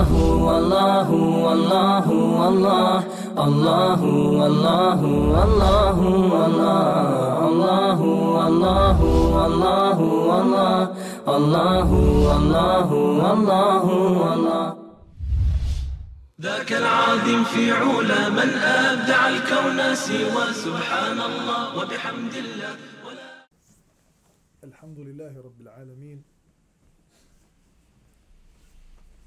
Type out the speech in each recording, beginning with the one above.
الله والله والله والله الله والله والله والله الله والله والله والله الله والله والله والله ذاك العظيم في علا من أبدع الكون سوى سبحان الله. وبحمد الله. الحمد لله رب العالمين.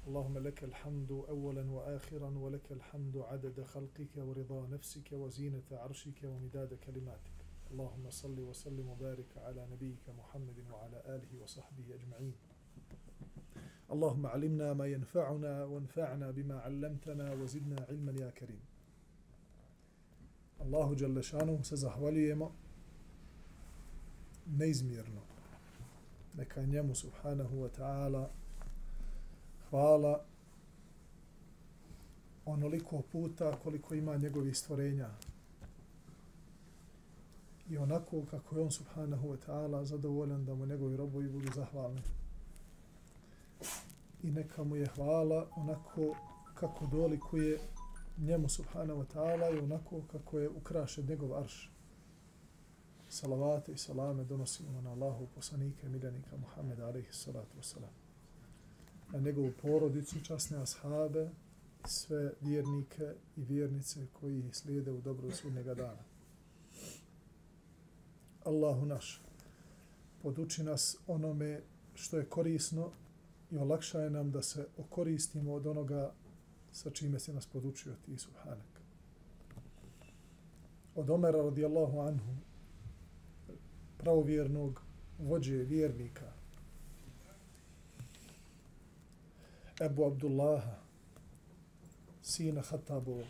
اللهم لك الحمد أولا وآخرا ولك الحمد عدد خلقك ورضا نفسك وزينة عرشك ومداد كلماتك. اللهم صل وسلم وبارك على نبيك محمد وعلى آله وصحبه أجمعين. اللهم علمنا ما ينفعنا وانفعنا بما علمتنا وزدنا علما يا كريم. الله جل شأنه سزهوليما neizmjerno. Neka njemu subhanahu wa ta'ala hvala onoliko puta koliko ima njegovih stvorenja. I onako kako je on subhanahu wa ta'ala zadovoljan da mu njegovi robovi budu zahvalni. I neka mu je hvala onako kako dolikuje njemu subhanahu wa ta'ala i onako kako je ukrašen njegov arš salavate i salame donosimo na Allahu poslanike i miljenika Muhammeda alaihi salatu wasalam. Na njegovu porodicu, časne ashabe i sve vjernike i vjernice koji ih slijede u dobro sudnjega dana. Allahu naš, poduči nas onome što je korisno i olakšaje nam da se okoristimo od onoga sa čime se nas podučio ti subhanak. Od Omera radijallahu anhu pravovjernog vođe vjernika Ebu Abdullaha sina Hatabovog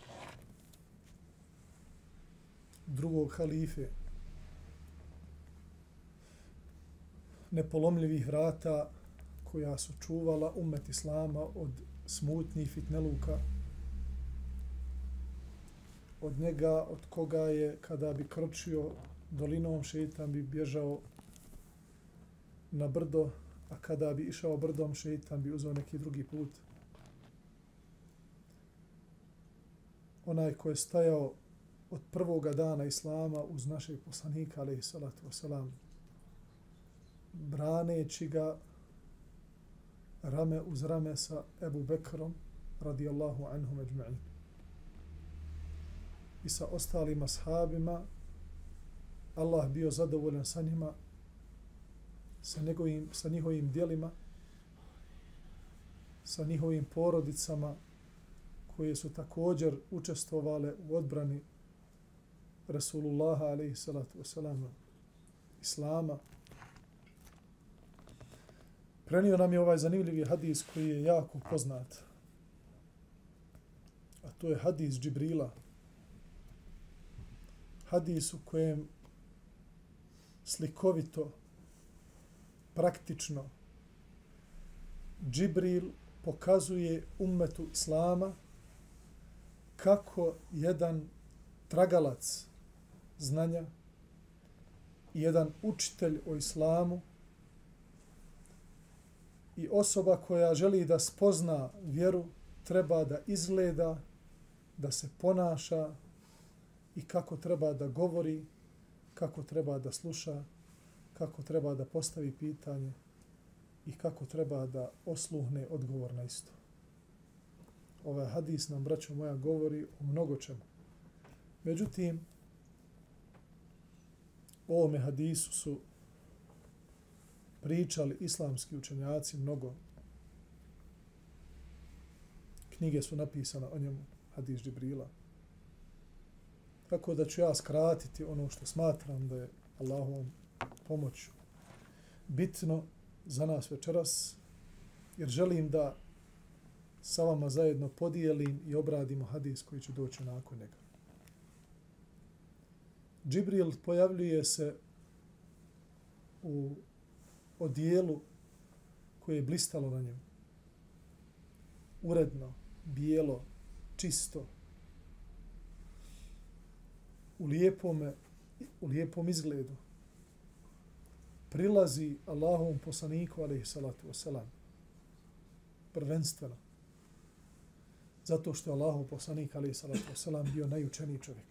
drugog halife nepolomljivih vrata koja su čuvala umet Islama od smutnih fitneluka od njega od koga je kada bi kročio dolinom šeitan bi bježao na brdo, a kada bi išao brdom šeitan bi uzeo neki drugi put. Onaj ko je stajao od prvoga dana Islama uz našeg poslanika, alaihi salatu wasalam, braneći ga rame uz rame sa Ebu Bekrom, radijallahu anhu ajma'in, I sa ostalim ashabima, Allah bio zadovoljan sa njima, sa, njegovim, sa njihovim dijelima, sa njihovim porodicama koje su također učestvovale u odbrani Rasulullaha alaihi salatu wasalam Islama. Prenio nam je ovaj zanimljivi hadis koji je jako poznat. A to je hadis Džibrila. Hadis u kojem slikovito, praktično, Džibril pokazuje ummetu Islama kako jedan tragalac znanja i jedan učitelj o Islamu i osoba koja želi da spozna vjeru treba da izgleda, da se ponaša i kako treba da govori kako treba da sluša, kako treba da postavi pitanje i kako treba da osluhne odgovor na isto. Ovaj hadis nam, braćo moja, govori o mnogo čemu. Međutim, o ovome hadisu su pričali islamski učenjaci mnogo. Knjige su napisane o njemu, hadis Džibrila, Tako da ću ja skratiti ono što smatram da je Allahovom pomoć bitno za nas večeras, jer želim da sa vama zajedno podijelim i obradimo hadis koji će doći nakon njega. Džibril pojavljuje se u odijelu koje je blistalo na njemu. Uredno, bijelo, čisto, u lijepom, u lijepom izgledu prilazi Allahovom poslaniku alaihi salatu wasalam prvenstveno Zato što je Allahov poslanik, alaihi salatu wasalam, bio najučeniji čovjek.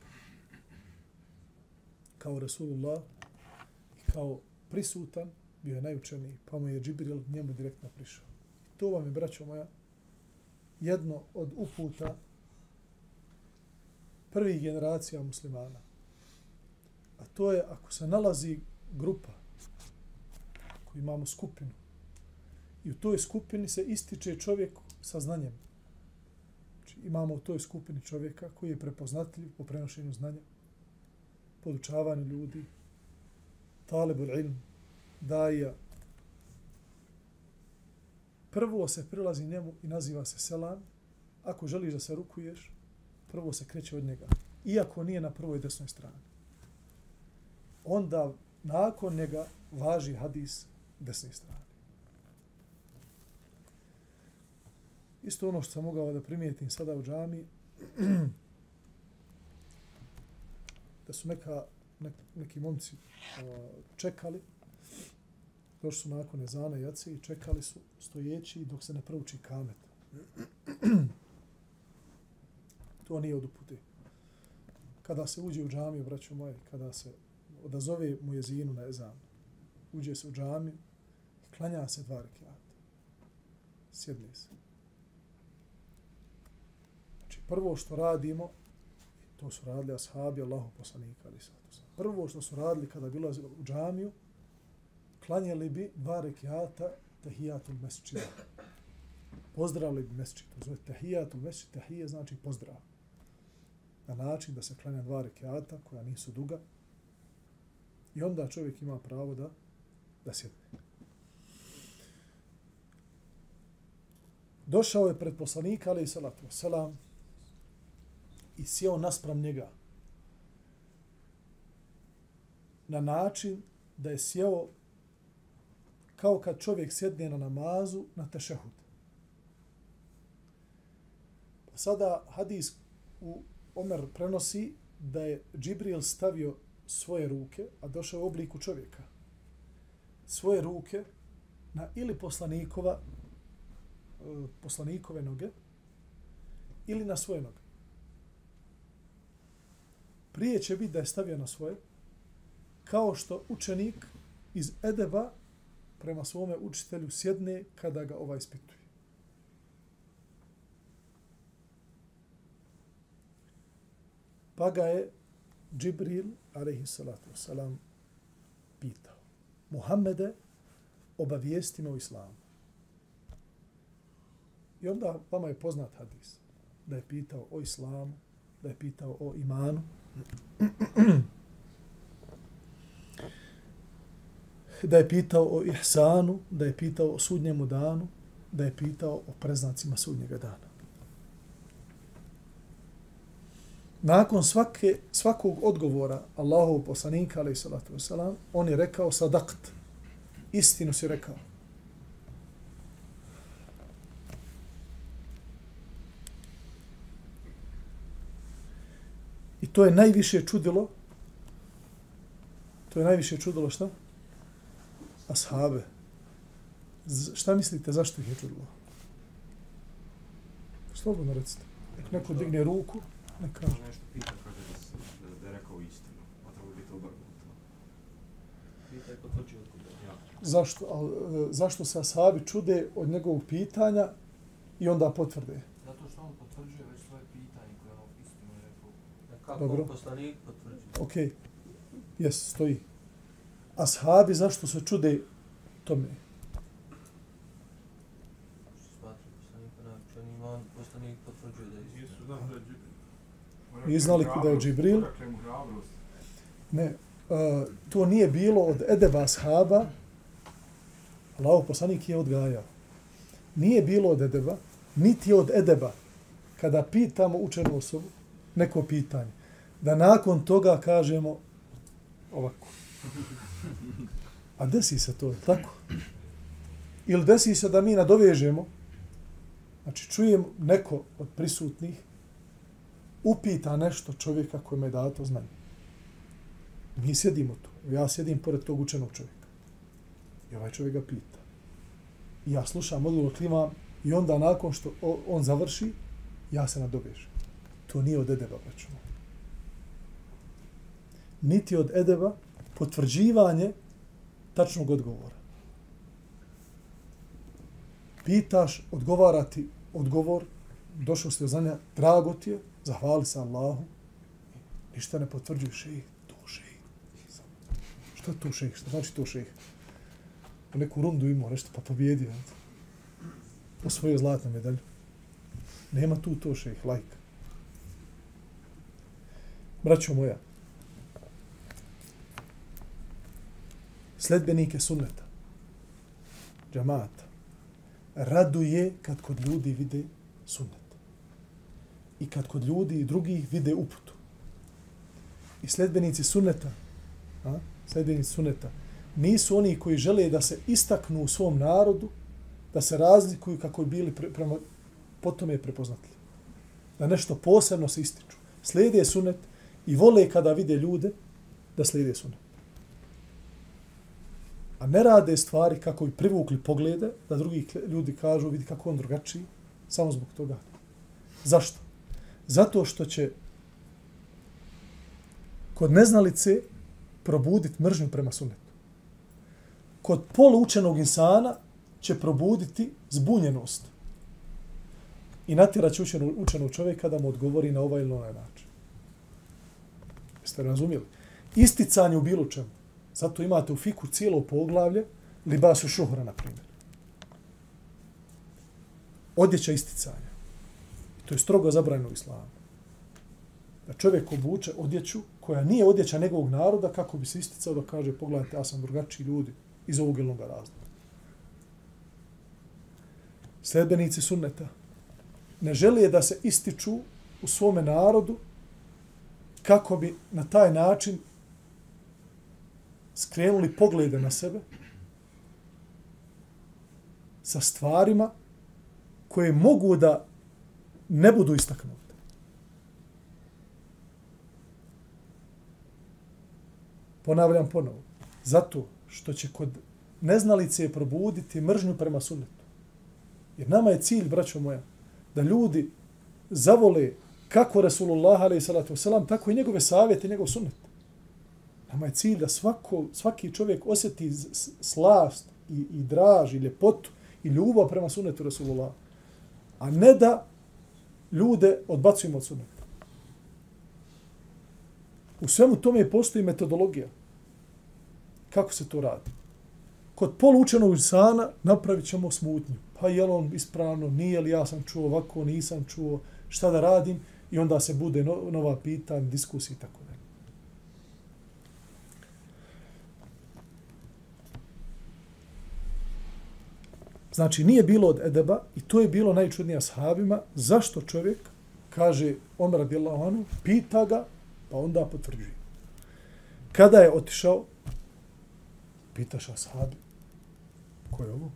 Kao Rasulullah i kao prisutan, bio je najučeniji, pa mu je Džibril njemu direktno prišao. To vam je, braćo moja, jedno od uputa prvih generacija muslimana. A to je ako se nalazi grupa, imamo skupinu, i u toj skupini se ističe čovjek sa znanjem. Znači, imamo u toj skupini čovjeka koji je prepoznatljiv po prenošenju znanja, podučavanju ljudi, talibul ilm, daja. Prvo se prilazi njemu i naziva se selam. Ako želiš da se rukuješ, prvo se kreće od njega. Iako nije na prvoj desnoj strani. Onda nakon njega važi hadis desne strane. Isto ono što sam mogao da primijetim sada u džami, da su neka, nek, neki momci čekali, došli su nakon ezana jace i čekali su stojeći dok se ne prouči kamet. to nije od upute. Kada se uđe u džamiju, braću moje, kada se odazove mu jezinu na ezan, uđe se u džamiju klanja se dva rekiata. Sjedne se. Znači, prvo što radimo, to su radili ashabi Allahu poslanika, ali sad Prvo što su radili kada bilo u džamiju, klanjali bi dva rekiata tahijatul mesčida. Pozdravili bi mesčid. To zove tahijatul mesčid. Tahija znači pozdrav. Na način da se klanja dva rekiata koja nisu duga. I onda čovjek ima pravo da da sjedne. Došao je pred poslanika, ali i salatu selam, i sjeo naspram njega na način da je sjeo kao kad čovjek sjedne na namazu na tešehud. Pa sada hadis u Omer prenosi da je Džibril stavio svoje ruke, a došao u obliku čovjeka, svoje ruke na ili poslanikova, poslanikove noge, ili na svoje noge. Prije će biti da je stavio na svoje, kao što učenik iz Edeba prema svome učitelju sjedne kada ga ovaj ispituje. Pa ga je Džibril, alaihi salatu wasalam, pitao. Muhammede, obavijesti me o islamu. I onda vama je poznat hadis da je pitao o islamu, da je pitao o imanu. da je pitao o ihsanu, da je pitao o sudnjemu danu, da je pitao o preznacima sudnjega dana. Nakon svake, svakog odgovora Allahov poslanika, alaih salatu wasalam, on je rekao sadakt. Istinu si rekao. To je najviše čudilo. To je najviše čudilo šta? Ashabe. Z šta mislite, zašto ih je čudilo? Slobodno recite. Nek neko digne ruku, nek kaže. Nešto pita, kaže da, da, da je rekao istinu. A treba biti obrnuto. Pita je potvrđio odgovor. Ja. Zašto, al, e, zašto se ashabi čude od njegovog pitanja i onda potvrde? Zato što on potvrđuje već svoje pitanje koje je on istinu rekao. Kako Dobro. poslanik potvrđuje? Ok, jes, stoji. Ashabi zašto se čude tome? Nije znali da je Džibril. Ne, uh, to nije bilo od edeba ashaba, Allaho poslanik je odgajao. Nije bilo od edeba, niti od edeba, kada pitamo učenu osobu neko pitanje, da nakon toga kažemo ovako. A desi se to, tako? Ili desi se da mi nadovežemo, znači čujem neko od prisutnih, upita nešto čovjeka kojima je dato znanje. Mi sjedimo tu. Ja sjedim pored tog učenog čovjeka. I ovaj čovjek ga pita. I ja slušam odgovor klima i onda nakon što on završi, ja se nadovežem. To nije od edeba, braću. moja. Niti od edeba potvrđivanje tačnog odgovora. Pitaš, odgovara ti odgovor, došao ste do znanja, drago ti je, zahvali se Allahu, ništa ne potvrđuje šejih, to šejih. Šta to šejih? Šta znači to šejih? U neku rundu imao nešto, pa pobjedio. Osvojio zlatnu medalju. Nema tu to šejih, lajk. Braćo moja, sledbenike sunneta, džamata, raduje kad kod ljudi vide sunnet. I kad kod ljudi i drugih vide uputu. I sledbenici sunneta, a, sledbenici sunneta, nisu oni koji žele da se istaknu u svom narodu, da se razlikuju kako je bili pre, prema, potom je prepoznatljivi. Da nešto posebno se ističu. Slijede sunnet i vole kada vide ljude da slijede sunet. A ne rade stvari kako bi privukli poglede, da drugi ljudi kažu, vidi kako on drugačiji, samo zbog toga. Zašto? Zato što će kod neznalice probuditi mržnju prema sunetu. Kod polučenog insana će probuditi zbunjenost. I natjeraće učenog, učenog čovjeka da mu odgovori na ovaj ili onaj način. Jeste razumijeli? Isticanje u bilo čemu. Zato imate u fiku cijelo poglavlje libasu šuhra, na primjer. Odjeća isticanja. To je strogo zabranjeno u islamu. Da čovjek obuče odjeću koja nije odjeća njegovog naroda kako bi se isticao da kaže pogledajte ja sam drugačiji ljudi iz ovog ilnog razloga. Sledbenici sunneta ne žele da se ističu u svome narodu kako bi na taj način skrenuli poglede na sebe sa stvarima koje mogu da ne budu istaknute. Ponavljam ponovo. Zato što će kod neznalice probuditi mržnju prema sunnetu. Jer nama je cilj, braćo moja, da ljudi zavole kako Rasulullah a.s. tako i njegove savjete, njegov sunnet. Nama je cilj da svako, svaki čovjek osjeti slast i, i draž i ljepotu i ljubav prema sunnetu Rasulullah. A ne da ljude odbacujemo od sunneta. U svemu tome postoji metodologija. Kako se to radi? Kod polučenog insana napravit ćemo smutnju. Pa je li on ispravno, nije li ja sam čuo ovako, nisam čuo, šta da radim? I onda se bude no, nova pitanja, diskusija i tako dalje. Znači, nije bilo od edeba i to je bilo najčudnije sahabima. Zašto čovjek, kaže Omer radijallahu anhu, pita ga, pa onda potvrđuje. Kada je otišao, pitaš ashabi, ko je ovo?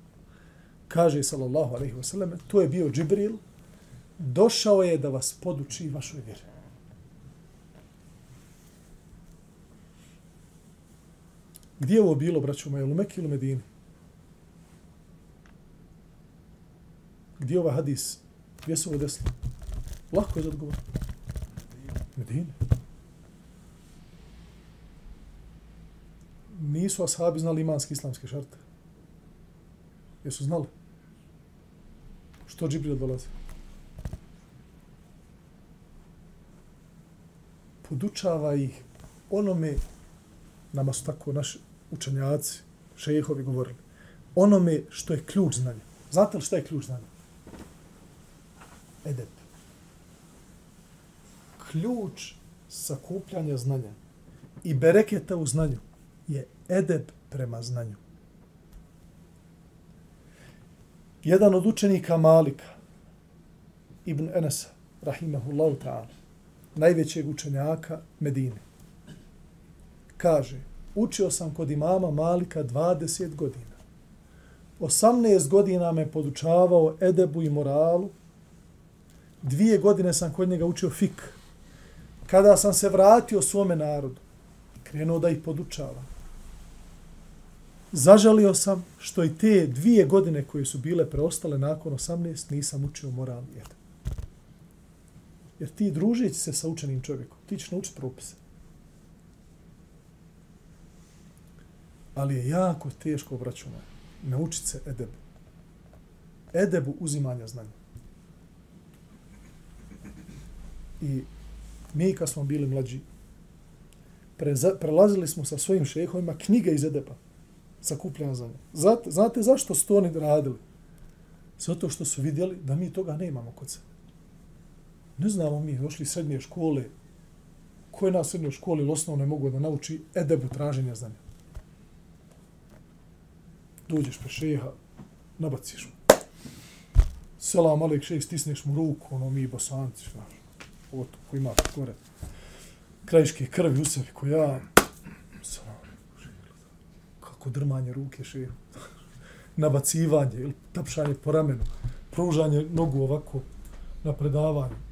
Kaže, sallallahu alaihi wasallam, to je bio Džibril, došao je da vas poduči vašoj vjeri. Gdje je ovo bilo, braćo moje, u Mekke ili Medini? Gdje je ovaj hadis? Gdje se ovo desilo? Lako je za odgovor. Medine. Nisu ashabi znali imanske islamske šarte. Jesu znali? Što Džibril dolazi? Podučava ih onome, nama su tako naši učenjaci, šehovi govorili, onome što je ključ znanja. Znate li šta je ključ znanja? Edep. Ključ sakupljanja znanja i bereketa u znanju je edep prema znanju. Jedan od učenika Malika, Ibn Enesa, rahimahullahu ta'ala, najvećeg učenjaka Medine, kaže, učio sam kod imama Malika 20 godina. 18 godina me podučavao edebu i moralu, dvije godine sam kod njega učio fik. Kada sam se vratio svome narodu, krenuo da ih podučava. Zažalio sam što i te dvije godine koje su bile preostale nakon 18 nisam učio moral i edeb. Jer ti družeći se sa učenim čovjekom, ti ćeš naučiti propise. Ali je jako teško, obraću naučiti se edebu. Edebu uzimanja znanja. I mi kad smo bili mlađi, preza, prelazili smo sa svojim šehovima knjige iz edeba sakupljena znanja. Znate, znate zašto su to oni radili? Zato što su vidjeli da mi toga nemamo kod sebe. Ne znamo mi, došli iz srednje škole, koje na srednjoj školi ili osnovno je mogu da nauči edebu traženja znanja. Dođeš pre šeha, nabaciš mu. Selam, Alek, šejh, stisneš mu ruku, ono mi bosanci, znaš, ovo to ko ima gore. Krajiške krvi u sebi, ko ja, selam, kako drmanje ruke šeha. Nabacivanje ili tapšanje po ramenu, pružanje nogu ovako na predavanju.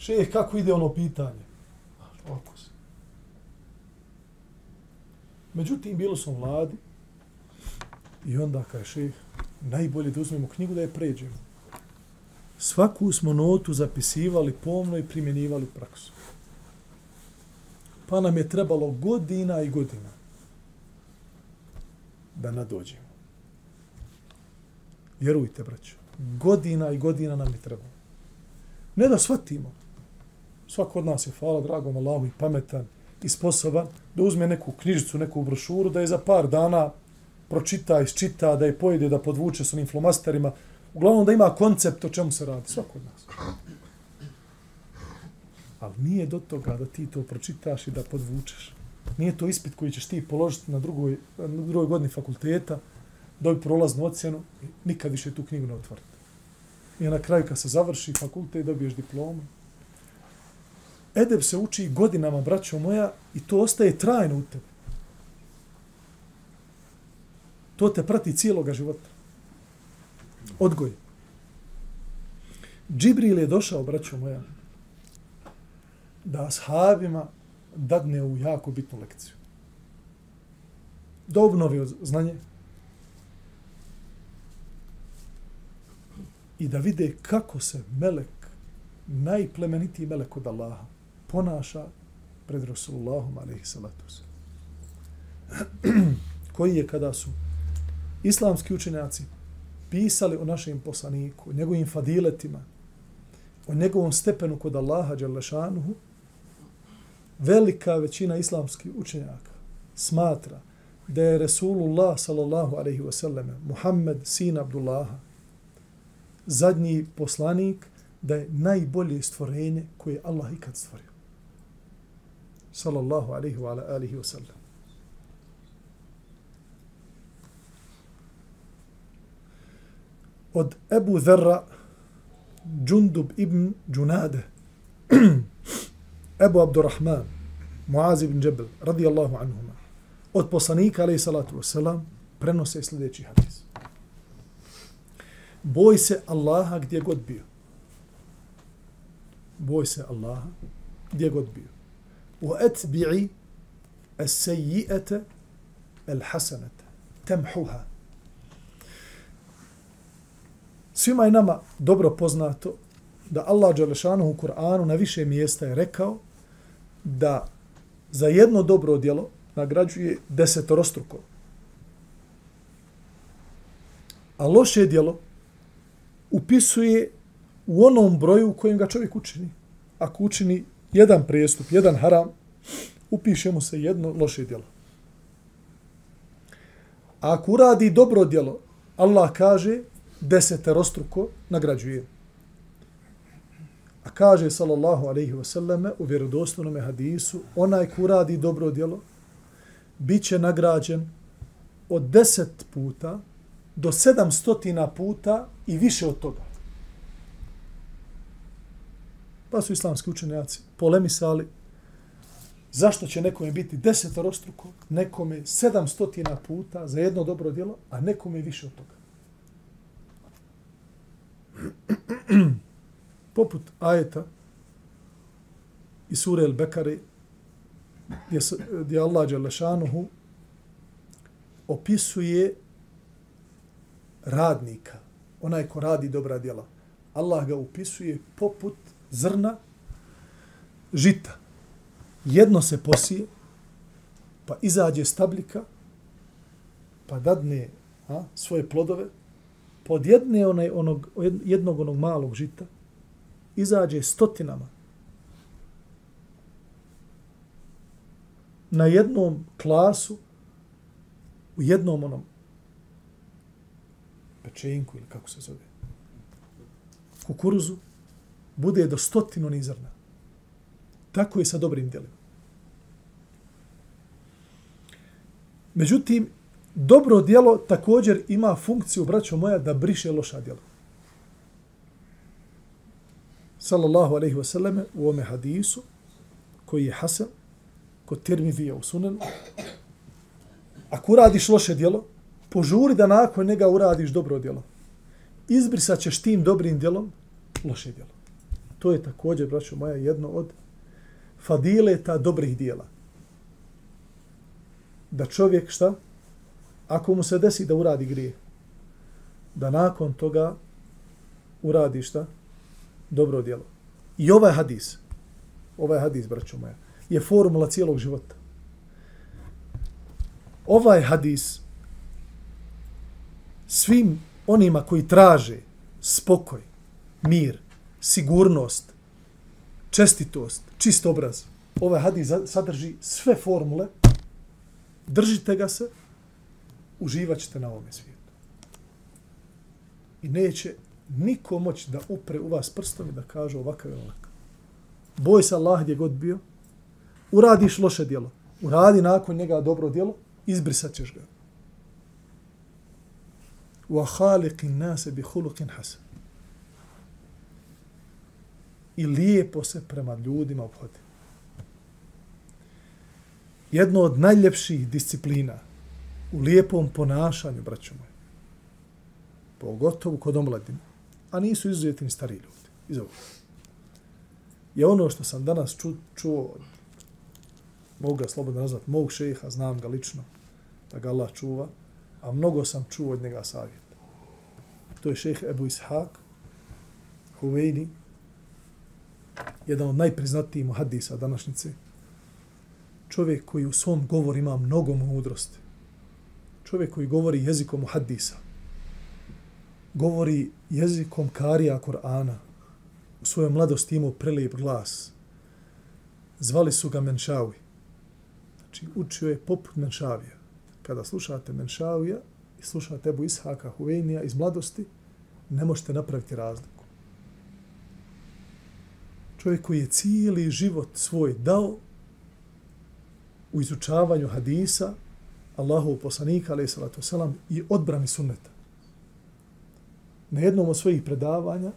Šeh, kako ide ono pitanje? Ovako se. Međutim, bilo su vladi i onda kaže šeh, najbolje da uzmemo knjigu da je pređemo. Svaku smo notu zapisivali pomno i primjenivali u praksu. Pa nam je trebalo godina i godina da nadođemo. Vjerujte, braćo. Godina i godina nam je trebalo. Ne da shvatimo. Svako od nas je, hvala dragom Allahu, i pametan i sposoban da uzme neku knjižicu, neku brošuru, da je za par dana pročita, isčita, da je pojede, da podvuče s onim flomasterima. Uglavnom da ima koncept o čemu se radi. Svako od nas. Ali nije do toga da ti to pročitaš i da podvučeš. Nije to ispit koji ćeš ti položiti na drugoj, na drugoj godini fakulteta, dobi prolaznu ocjenu i nikad više tu knjigu ne otvoriti. I na kraju kad se završi fakultet dobiješ diplomu. Edeb se uči godinama, braćo moja, i to ostaje trajno u tebi. To te prati cijeloga života. Odgoj. Džibril je došao, braćo moja, da ashabima dadne u jako bitnu lekciju. Da obnovi znanje i da vide kako se melek, najplemenitiji melek od Allaha, ponaša pred Rasulullahom, alaihi salatu koji je kada su islamski učenjaci pisali o našem poslaniku, o njegovim fadiletima, o njegovom stepenu kod Allaha, Đalešanuhu, velika većina islamskih učenjaka smatra da je Resulullah sallallahu alaihi wasallam, Muhammed, sin Abdullaha, zadnji poslanik, da je najbolje stvorenje koje je Allah ikad stvorio. Sallallahu alaihi wa alihi wa sallam. Od Ebu Zerra, Džundub ibn Džunade, Ebu Abdurrahman, Muaz ibn Džebel, radijallahu anhuma, od poslanika, alaihi salatu wa sallam, prenose sljedeći hadis. Boj se Allaha gdje god bio. Boj se Allaha gdje god bio. وأتبعي السيئة as-sayyi'ata al-hasanata tamhuha. Svima je nama dobro poznato da Allah Đalešanu u Kur'anu na više mjesta je rekao da za jedno dobro djelo nagrađuje desetorostruko. A loše djelo upisuje u onom broju u kojem ga čovjek učini. Ako učini jedan prijestup, jedan haram, upiše mu se jedno loše djelo. A ako uradi dobro djelo, Allah kaže deseterostruko nagrađuje. A kaže sallallahu alaihi wasallame, u vjerodostojnom hadisu, onaj ko radi dobro djelo, bit će nagrađen od deset puta do sedamstotina puta i više od toga. Pa su islamski učenjaci polemisali zašto će nekome biti desetorostruko, nekome sedamstotina puta za jedno dobro djelo, a nekome više od toga. poput ajeta i sure El Bekare, gdje, gdje Allah Đalešanuhu opisuje radnika, onaj ko radi dobra djela. Allah ga upisuje poput zrna žita. Jedno se posije, pa izađe stabljika, pa dadne a, svoje plodove, pa od jedne onaj, onog, jednog onog malog žita izađe stotinama. Na jednom klasu, u jednom onom pečenku ili kako se zove, kukuruzu, bude do stotinu nizrna. Tako je sa dobrim djelima. Međutim, dobro djelo također ima funkciju, braćo moja, da briše loša djela. Sallallahu alaihi wa sallam u ome hadisu, koji je Hasan, kod Tirmidija u sunanu, ako uradiš loše djelo, požuri da nakon njega uradiš dobro djelo. Izbrisat ćeš tim dobrim djelom loše djelo. To je također, braćo moja, jedno od fadileta dobrih dijela. Da čovjek šta? Ako mu se desi da uradi grije, da nakon toga uradi šta? Dobro djelo. I ovaj hadis, ovaj hadis, braćo moja, je formula cijelog života. Ovaj hadis svim onima koji traže spokoj, mir, sigurnost, čestitost, čist obraz. Ovaj hadis sadrži sve formule. Držite ga se, uživat ćete na ovome svijetu. I neće niko moći da upre u vas prstom i da kaže ovakav je onakav. Boj se Allah gdje god bio, uradiš loše djelo, uradi nakon njega dobro djelo, izbrisat ćeš ga. Wa النَّاسَ nase bi hasan i lijepo se prema ljudima obhodi. Jedno od najljepših disciplina u lijepom ponašanju, braćo moje, pogotovo kod omladine, a nisu izuzeti ni stari ljudi, iz ovoga, Je ono što sam danas ču, čuo od, mogu ga slobodno nazvat mog šeha, znam ga lično, da ga Allah čuva, a mnogo sam čuo od njega savjeta. To je šeh Ebu Ishaq, Huvejni, jedan od najpriznatijih muhadisa današnjice, čovjek koji u svom govoru ima mnogo mudrosti, čovjek koji govori jezikom muhadisa, govori jezikom karija Korana, u svojoj mladosti imao prelijep glas, zvali su ga Menšavi. Znači, učio je poput Menšavija. Kada slušate Menšavija i slušate Ebu Ishaka Huvejnija iz mladosti, ne možete napraviti razliku čovjek koji je cijeli život svoj dao u izučavanju hadisa Allahu poslanika, alaih salatu selam, i odbrani sunneta. Na jednom od svojih predavanja,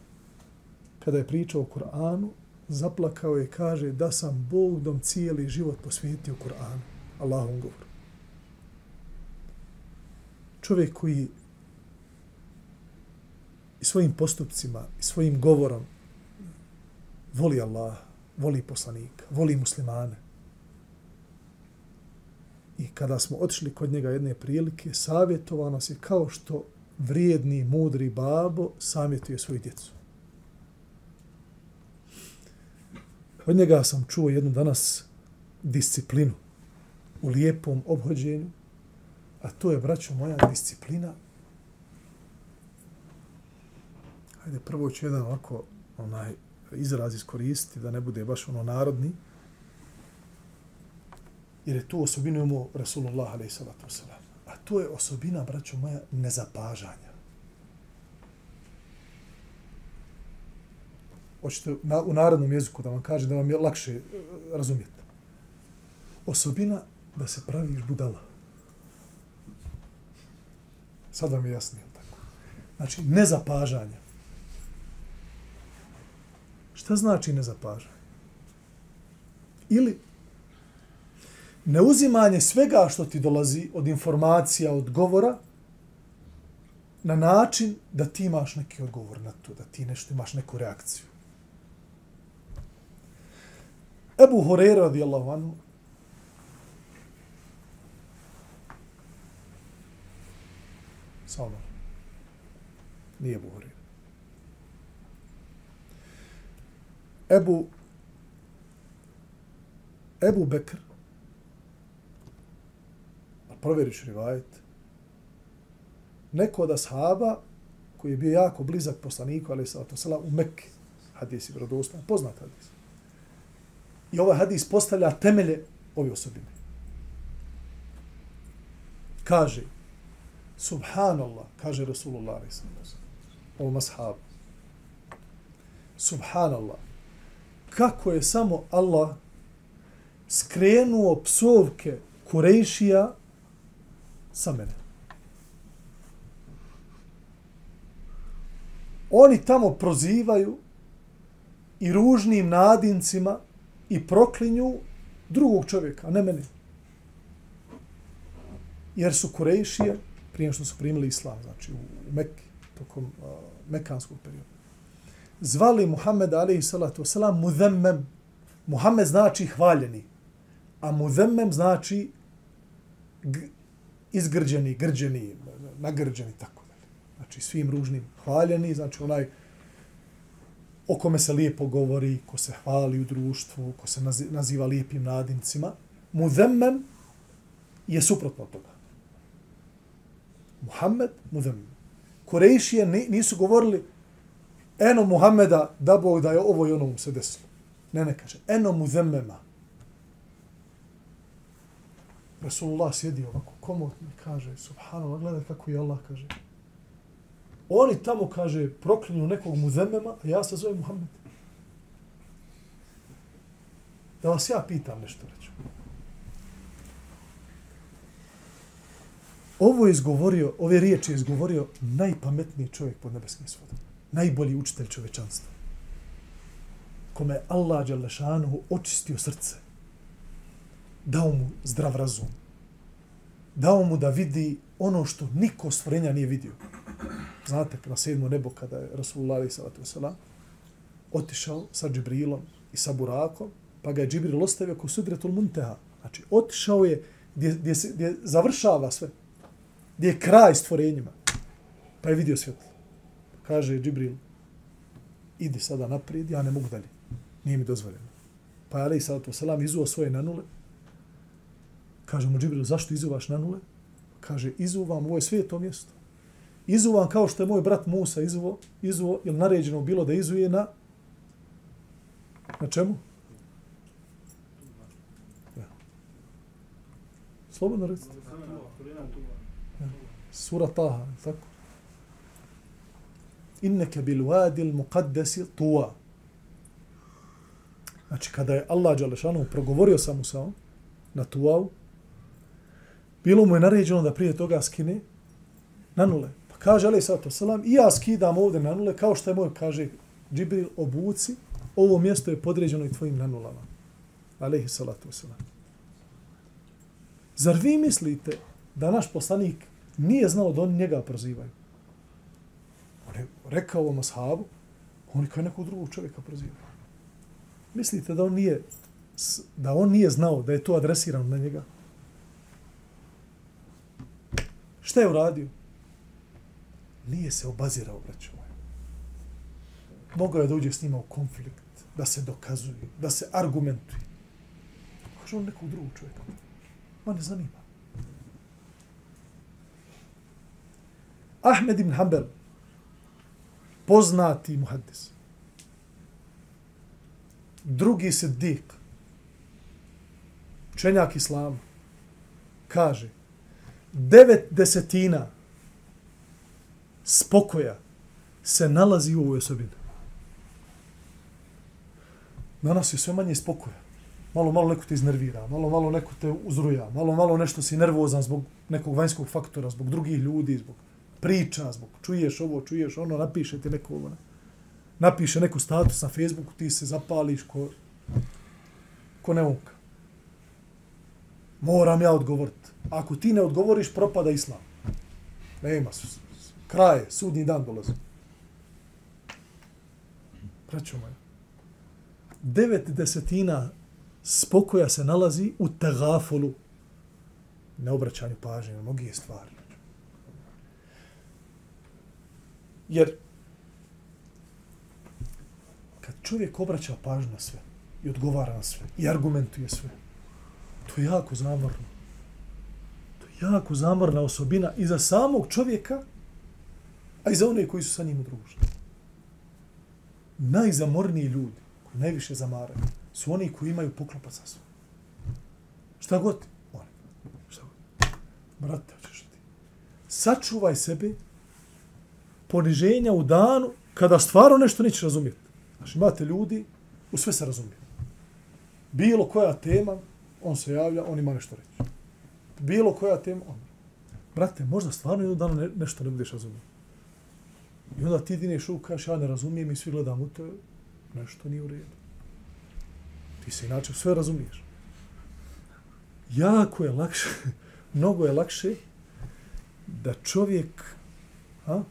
kada je pričao o Kur'anu, zaplakao je i kaže da sam Bogdom cijeli život posvetio Kur'anu, Allahom govoru. Čovjek koji i svojim postupcima i svojim govorom voli Allah, voli poslanika, voli muslimane. I kada smo otišli kod njega jedne prilike, savjetovao nas je kao što vrijedni, mudri babo savjetuje svoju djecu. Od njega sam čuo jednu danas disciplinu u lijepom obhođenju, a to je, braćo moja, disciplina. Hajde, prvo ću jedan ovako onaj, izraz iskoristiti, da ne bude baš ono narodni. Jer je tu osobinu imao Rasulullah a.s. A to je osobina, braćo moja, nezapažanja. Hoćete na, u narodnom jeziku da vam kažem da vam je lakše eh, razumjeti. Osobina da se praviš budala. Sad vam je jasnije tako. Znači, nezapažanje. Šta znači nezapažanje? Ili neuzimanje svega što ti dolazi od informacija, od govora, na način da ti imaš neki odgovor na to, da ti nešto imaš neku reakciju. Ebu Horeira radijallahu anhu Samo. Nije Ebu Ebu Ebu Bekr, a provjeriš rivajet, neko od ashaba koji je bio jako blizak poslaniku, ali sa to u Mekke, hadis je vjerodostan, poznat hadis. I ovaj hadis postavlja temelje ove osobine. Kaže, Subhanallah, kaže Rasulullah, ovom ashabu. Subhanallah, kako je samo Allah skrenuo psovke Kurejšija sa mene. Oni tamo prozivaju i ružnim nadincima i proklinju drugog čovjeka, a ne mene. Jer su Kurejšije, prije što su primili islam, znači u Mekke, tokom uh, mekanskog perioda, zvali Muhammed alaihi salatu wasalam mudhemmem. Muhammed znači hvaljeni, a mudhemmem znači izgrđeni, grđeni, nagrđeni, tako dalje. Znači svim ružnim hvaljeni, znači onaj o kome se lijepo govori, ko se hvali u društvu, ko se naziva lijepim nadimcima. Mudhemmem je suprotno toga. Muhammed, mudhemmem. Korejšije nisu govorili eno Muhammeda da Bog da je ovo i ono mu se desilo. Ne, ne kaže. Eno mu zemema. Rasulullah sjedi ovako komotno i kaže, subhanallah, gledaj kako je Allah kaže. Oni tamo, kaže, proklinju nekog mu zemema, a ja se zovem Muhammed. Da vas ja pitam nešto reću. Ovo je izgovorio, ove riječi je izgovorio najpametniji čovjek pod nebeskim svodom najbolji učitelj čovečanstva. Kome je Allah Đalešanuhu očistio srce. Dao mu zdrav razum. Dao mu da vidi ono što niko stvorenja nije vidio. Znate, na sedmo nebo kada je Rasulullah s.a.v. otišao sa Džibrilom i sa Burakom, pa ga je Džibril ostavio ko sudretul munteha. Znači, otišao je gdje, gdje, se, gdje završava sve. Gdje je kraj stvorenjima. Pa je vidio svjetlo kaže Džibril, idi sada naprijed, ja ne mogu dalje. Nije mi dozvoljeno. Pa je Ali sallatu selam izuo svoje nanule. Kaže mu Džibril, zašto izuvaš nanule? Kaže, izuvam, ovo je svijeto mjesto. Izuvam kao što je moj brat Musa izuo, izuo ili naređeno bilo da izuje na na čemu? Ja. Slobodno recite. Sura Taha, tako? Inneke bil vadil muqaddesi tuwa. Znači, kada je Allah Đalešanu progovorio sa Musaom na Tuau, bilo mu je naređeno da prije toga skine na nule. Pa kaže Ali Sato Salam, i ja skidam ovdje na nule, kao što je moj, kaže Džibril, obuci, ovo mjesto je podređeno i tvojim nanulama. Alehi salatu wasalam. Zar vi mislite da naš poslanik nije znao da oni njega prozivaju? Rekao ovom ashabu, oni kao nekog drugog čovjeka prozivao. Mislite da on nije da on nije znao da je to adresirano na njega? Šta je uradio? Nije se obazirao, braćo moje. Mogao je da uđe s njima u konflikt, da se dokazuje, da se argumentuje. Kaže on nekog drugog čovjeka. Ma ne zanima. Ahmed ibn Hanbel, poznati muhaddis. Drugi se dik, učenjak islama, kaže devet desetina spokoja se nalazi u ovoj osobini. Danas je sve manje spokoja. Malo, malo neko te iznervira, malo, malo neko te uzruja, malo, malo nešto si nervozan zbog nekog vanjskog faktora, zbog drugih ljudi, zbog priča, zbog čuješ ovo, čuješ ono, napiše ti neko ovo. Napiše neku status na Facebooku, ti se zapališ ko, ko neuka. Moram ja odgovoriti. Ako ti ne odgovoriš, propada islam. Nema, kraje, sudnji dan dolazi. Praćo moja. Devet desetina spokoja se nalazi u tegafolu. Neobraćanju pažnje na mnogije stvari. Jer kad čovjek obraća pažnju na sve i odgovara na sve i argumentuje sve, To je jako zamorno. To je jako zamorna osobina i za samog čovjeka, a i za one koji su sa njim udruženi. Najzamorniji ljudi, koji najviše zamaraju, su oni koji imaju poklopac sa sobom. Šta god oni. Šta god. Brate, hoćeš ti. Sačuvaj sebe poniženja u danu kada stvarno nešto neće razumjeti. Znači, imate ljudi, u sve se razumije. Bilo koja tema, on se javlja, on ima nešto reći. Bilo koja tema, on. Brate, možda stvarno jednog dana ne, nešto ne budeš razumio. I onda ti dineš u, kažeš, ja ne razumijem i svi gledam u te, nešto nije u redu. Ti se inače sve razumiješ. Jako je lakše, mnogo je lakše da čovjek a,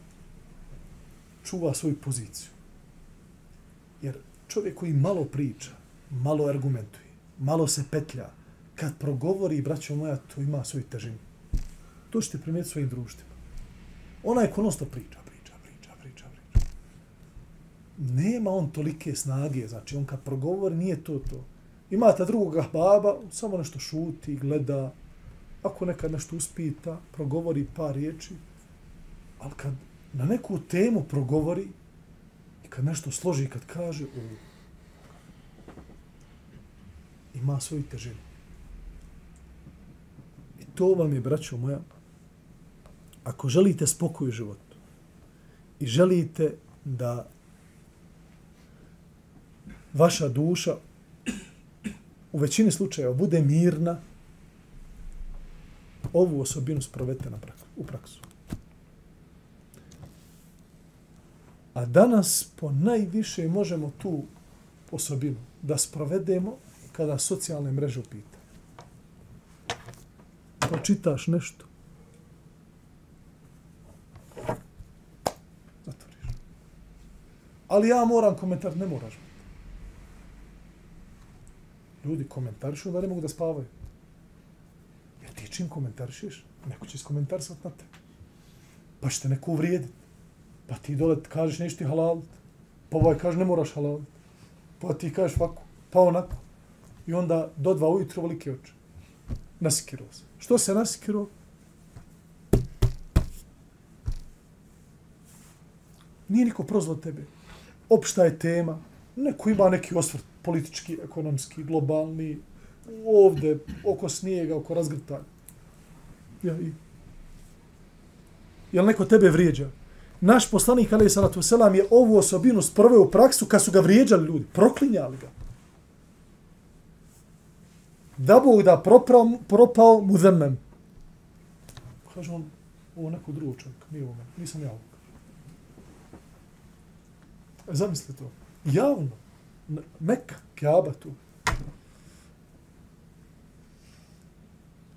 čuva svoju poziciju. Jer čovjek koji malo priča, malo argumentuje, malo se petlja, kad progovori, braćo moja, to ima svoju težinu. To ćete primijeti svojim društvima. Ona je nosto priča, priča, priča, priča, priča. Nema on tolike snage, znači on kad progovori, nije to to. Imate drugoga baba, samo nešto šuti, gleda, ako nekad nešto uspita, progovori par riječi, ali kad na neku temu progovori i kad nešto složi, kad kaže, u, ima svoju težinu. I to vam je, braćo moja, ako želite spokoj u životu i želite da vaša duša u većini slučajeva bude mirna, ovu osobinu sprovete na praksu, u praksu. A danas po najviše možemo tu osobinu da sprovedemo kada socijalne mreže pita. Pročitaš nešto. Zatvoriš. Ali ja moram komentar, ne moraš. Ljudi komentarišu da ne mogu da spavaju. Jer ti čim komentarišeš, neko će iskomentarisati na te. Pa će te neko uvrijediti. Pa ti dole kažeš nešto i. Pa ovaj kaže ne moraš halal, Pa ti kažeš ovako, pa onako. I onda do dva ujutro velike oče. Nasikirao se. Što se nasikirao? Nije niko prozvao tebe. Opšta je tema. Neko ima neki osvrt politički, ekonomski, globalni. Ovde, oko snijega, oko razgrtanja. Ja, i... Jel neko tebe vrijeđa? Naš poslanik, ali salatu selam, je ovu osobinu sproveo u praksu kad su ga vrijeđali ljudi. Proklinjali ga da Bog da propao, propao mu zemem. Kaže on, ovo neko drugo čovjek, nije ovo, nisam ja ovo. E, zamisli to. Javno. Meka, Kaaba tu.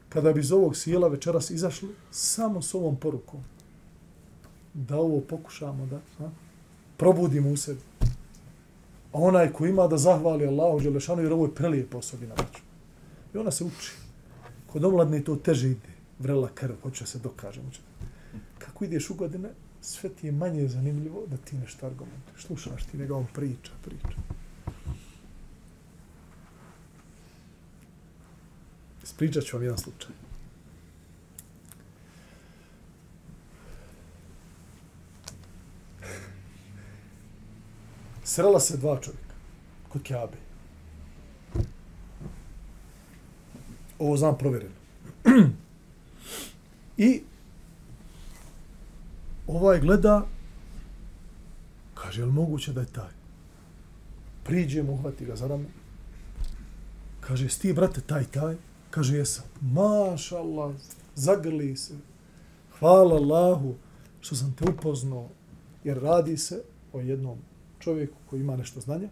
Kada bi iz ovog sjela večeras izašli, samo s ovom porukom, da ovo pokušamo da a, probudimo u sebi. A onaj ko ima da zahvali Allahu Đelešanu, jer ovo je prelijepa osobina. Znači. I ona se uči. Kod omladne to teže ide. Vrela krv, hoće se dokaže. Hoće. Kako ideš u godine, sve ti je manje zanimljivo da ti nešto argumentuješ. Slušaš ti, nego on priča, priča. Ispričat ću vam jedan slučaj. Srela se dva čovjeka kod Kjabe. Ovo znam provjereno. I ovaj gleda, kaže, je li moguće da je taj? Priđe mu, uhvati ga za ramu. Kaže, sti, brate, taj, taj? Kaže, jesam. Maša Allah, zagrli se. Hvala Allahu što sam te upoznao, jer radi se o jednom čovjeku koji ima nešto znanja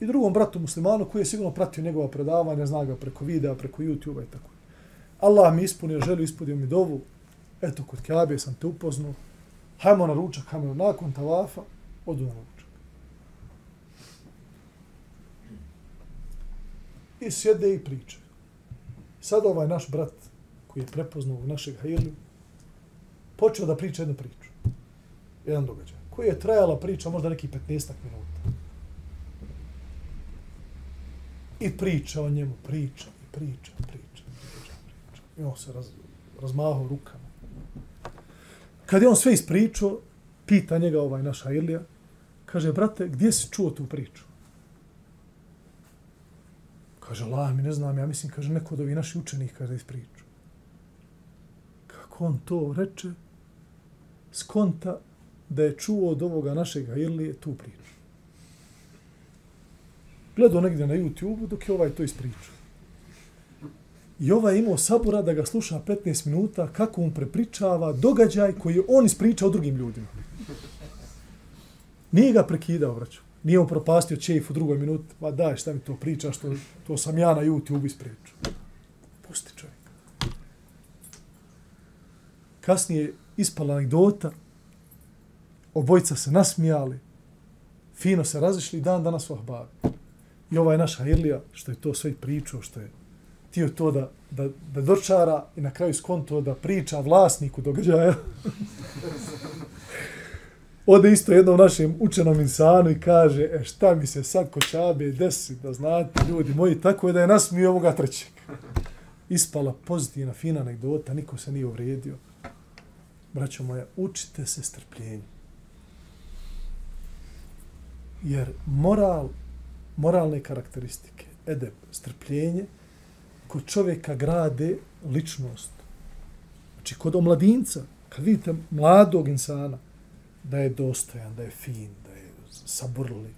i drugom bratu muslimanu koji je sigurno pratio njegova predavanja, zna ga preko videa, preko YouTube-a i tako. Allah mi ispunio želju, ispunio mi dovu. Eto, kod Kabe sam te upoznao. Hajmo na ručak, hajmo nakon tavafa, odu na ručak. I sjede i priče. Sad ovaj naš brat, koji je prepoznao našeg hajlju, počeo da priča jednu priču. Jedan događaj. Koji je trajala priča možda neki 15 minuta. I priča o njemu, priča, i priča, priča, priča, priča. I on se raz, razmahao rukama. Kad je on sve ispričao, pita njega ovaj naš Ilija, kaže, brate, gdje si čuo tu priču? Kaže, la, mi ne znam, ja mislim, kaže, neko od ovih naših učenih, kaže, ispriču. Kako on to reče, skonta da je čuo od ovoga našeg Ilije tu priču. Gledao negdje na YouTube dok je ovaj to ispričao. I ovaj imao sabora da ga sluša 15 minuta kako on prepričava događaj koji je on ispričao drugim ljudima. Nije ga prekidao, vraću. Nije on propastio čejf u drugoj minuti. Ma daj, šta mi to priča, što to sam ja na YouTube ispričao. Pusti čovjek. Kasnije ispala anegdota. Obojica se nasmijali. Fino se razišli dan danas u Ahbabi. I ovaj naš Hairlija, što je to sve pričao, što je tio to da, da, da dočara i na kraju skonto da priča vlasniku događaja. Ode isto jednom našem učenom insanu i kaže, e šta mi se sad ko čabe desi, da znate ljudi moji, tako je da je nasmio ovoga trećeg. Ispala pozitivna, fina anegdota, niko se nije uvredio. Braćo moja, učite se strpljenju. Jer moral, moralne karakteristike, edep, strpljenje, kod čovjeka grade ličnost. Znači, kod omladinca, kad vidite mladog insana, da je dostojan, da je fin, da je saburli,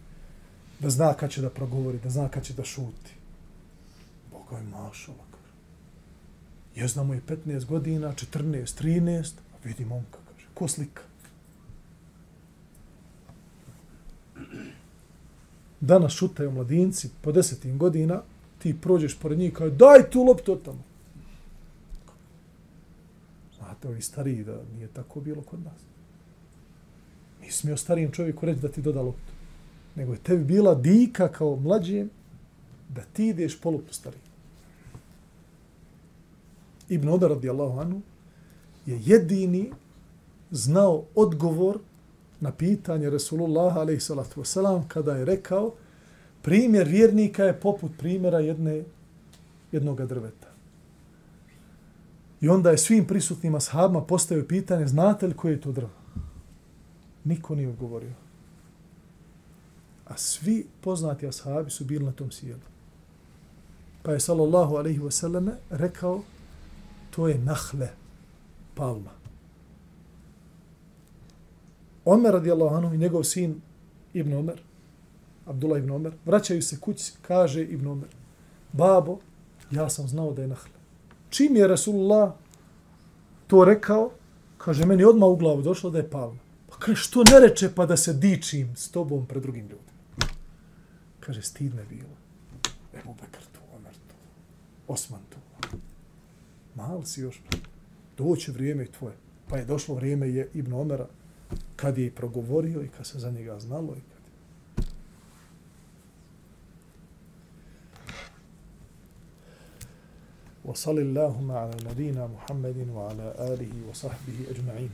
da zna kad će da progovori, da zna kad će da šuti. Boga je mašala. Ja znamo je 15 godina, 14, 13, a on kako kaže, ko slika? Danas šutaju mladinci po desetim godina, ti prođeš pored njih kao daj tu loptu tamo. Znate, ovi stariji da nije tako bilo kod nas. Nisi smio starijem čovjeku reći da ti doda loptu. Nego je tebi bila dika kao mlađem da ti ideš po loptu starijem. Ibn Omer radijallahu anu je jedini znao odgovor na pitanje Resulullah a.s. kada je rekao primjer vjernika je poput primjera jedne, jednog drveta. I onda je svim prisutnim ashabima postavio pitanje, znate li koje je to drvo? Niko nije odgovorio. A svi poznati ashabi su bili na tom sjelu. Pa je sallallahu alaihi wasallam rekao, to je nahle, palma. Omer radijallahu anhu i njegov sin Ibn Omer, Abdullah ibn Omer, vraćaju se kući, kaže Ibn Omer, babo, ja sam znao da je nahle. Čim je Rasulullah to rekao, kaže, meni odmah u glavu došlo da je palma. Pa kaže, što ne reče pa da se dičim s tobom pred drugim ljudima? Kaže, stidne bilo. Ebu Bekr tu, Omer tu, Osman tu. Mal si još. Doće vrijeme tvoje. Pa je došlo vrijeme je Ibn Omera kad je progovorio i kad se za njega znalo i وصل اللهم على نبينا محمد وعلى آله وصحبه أجمعين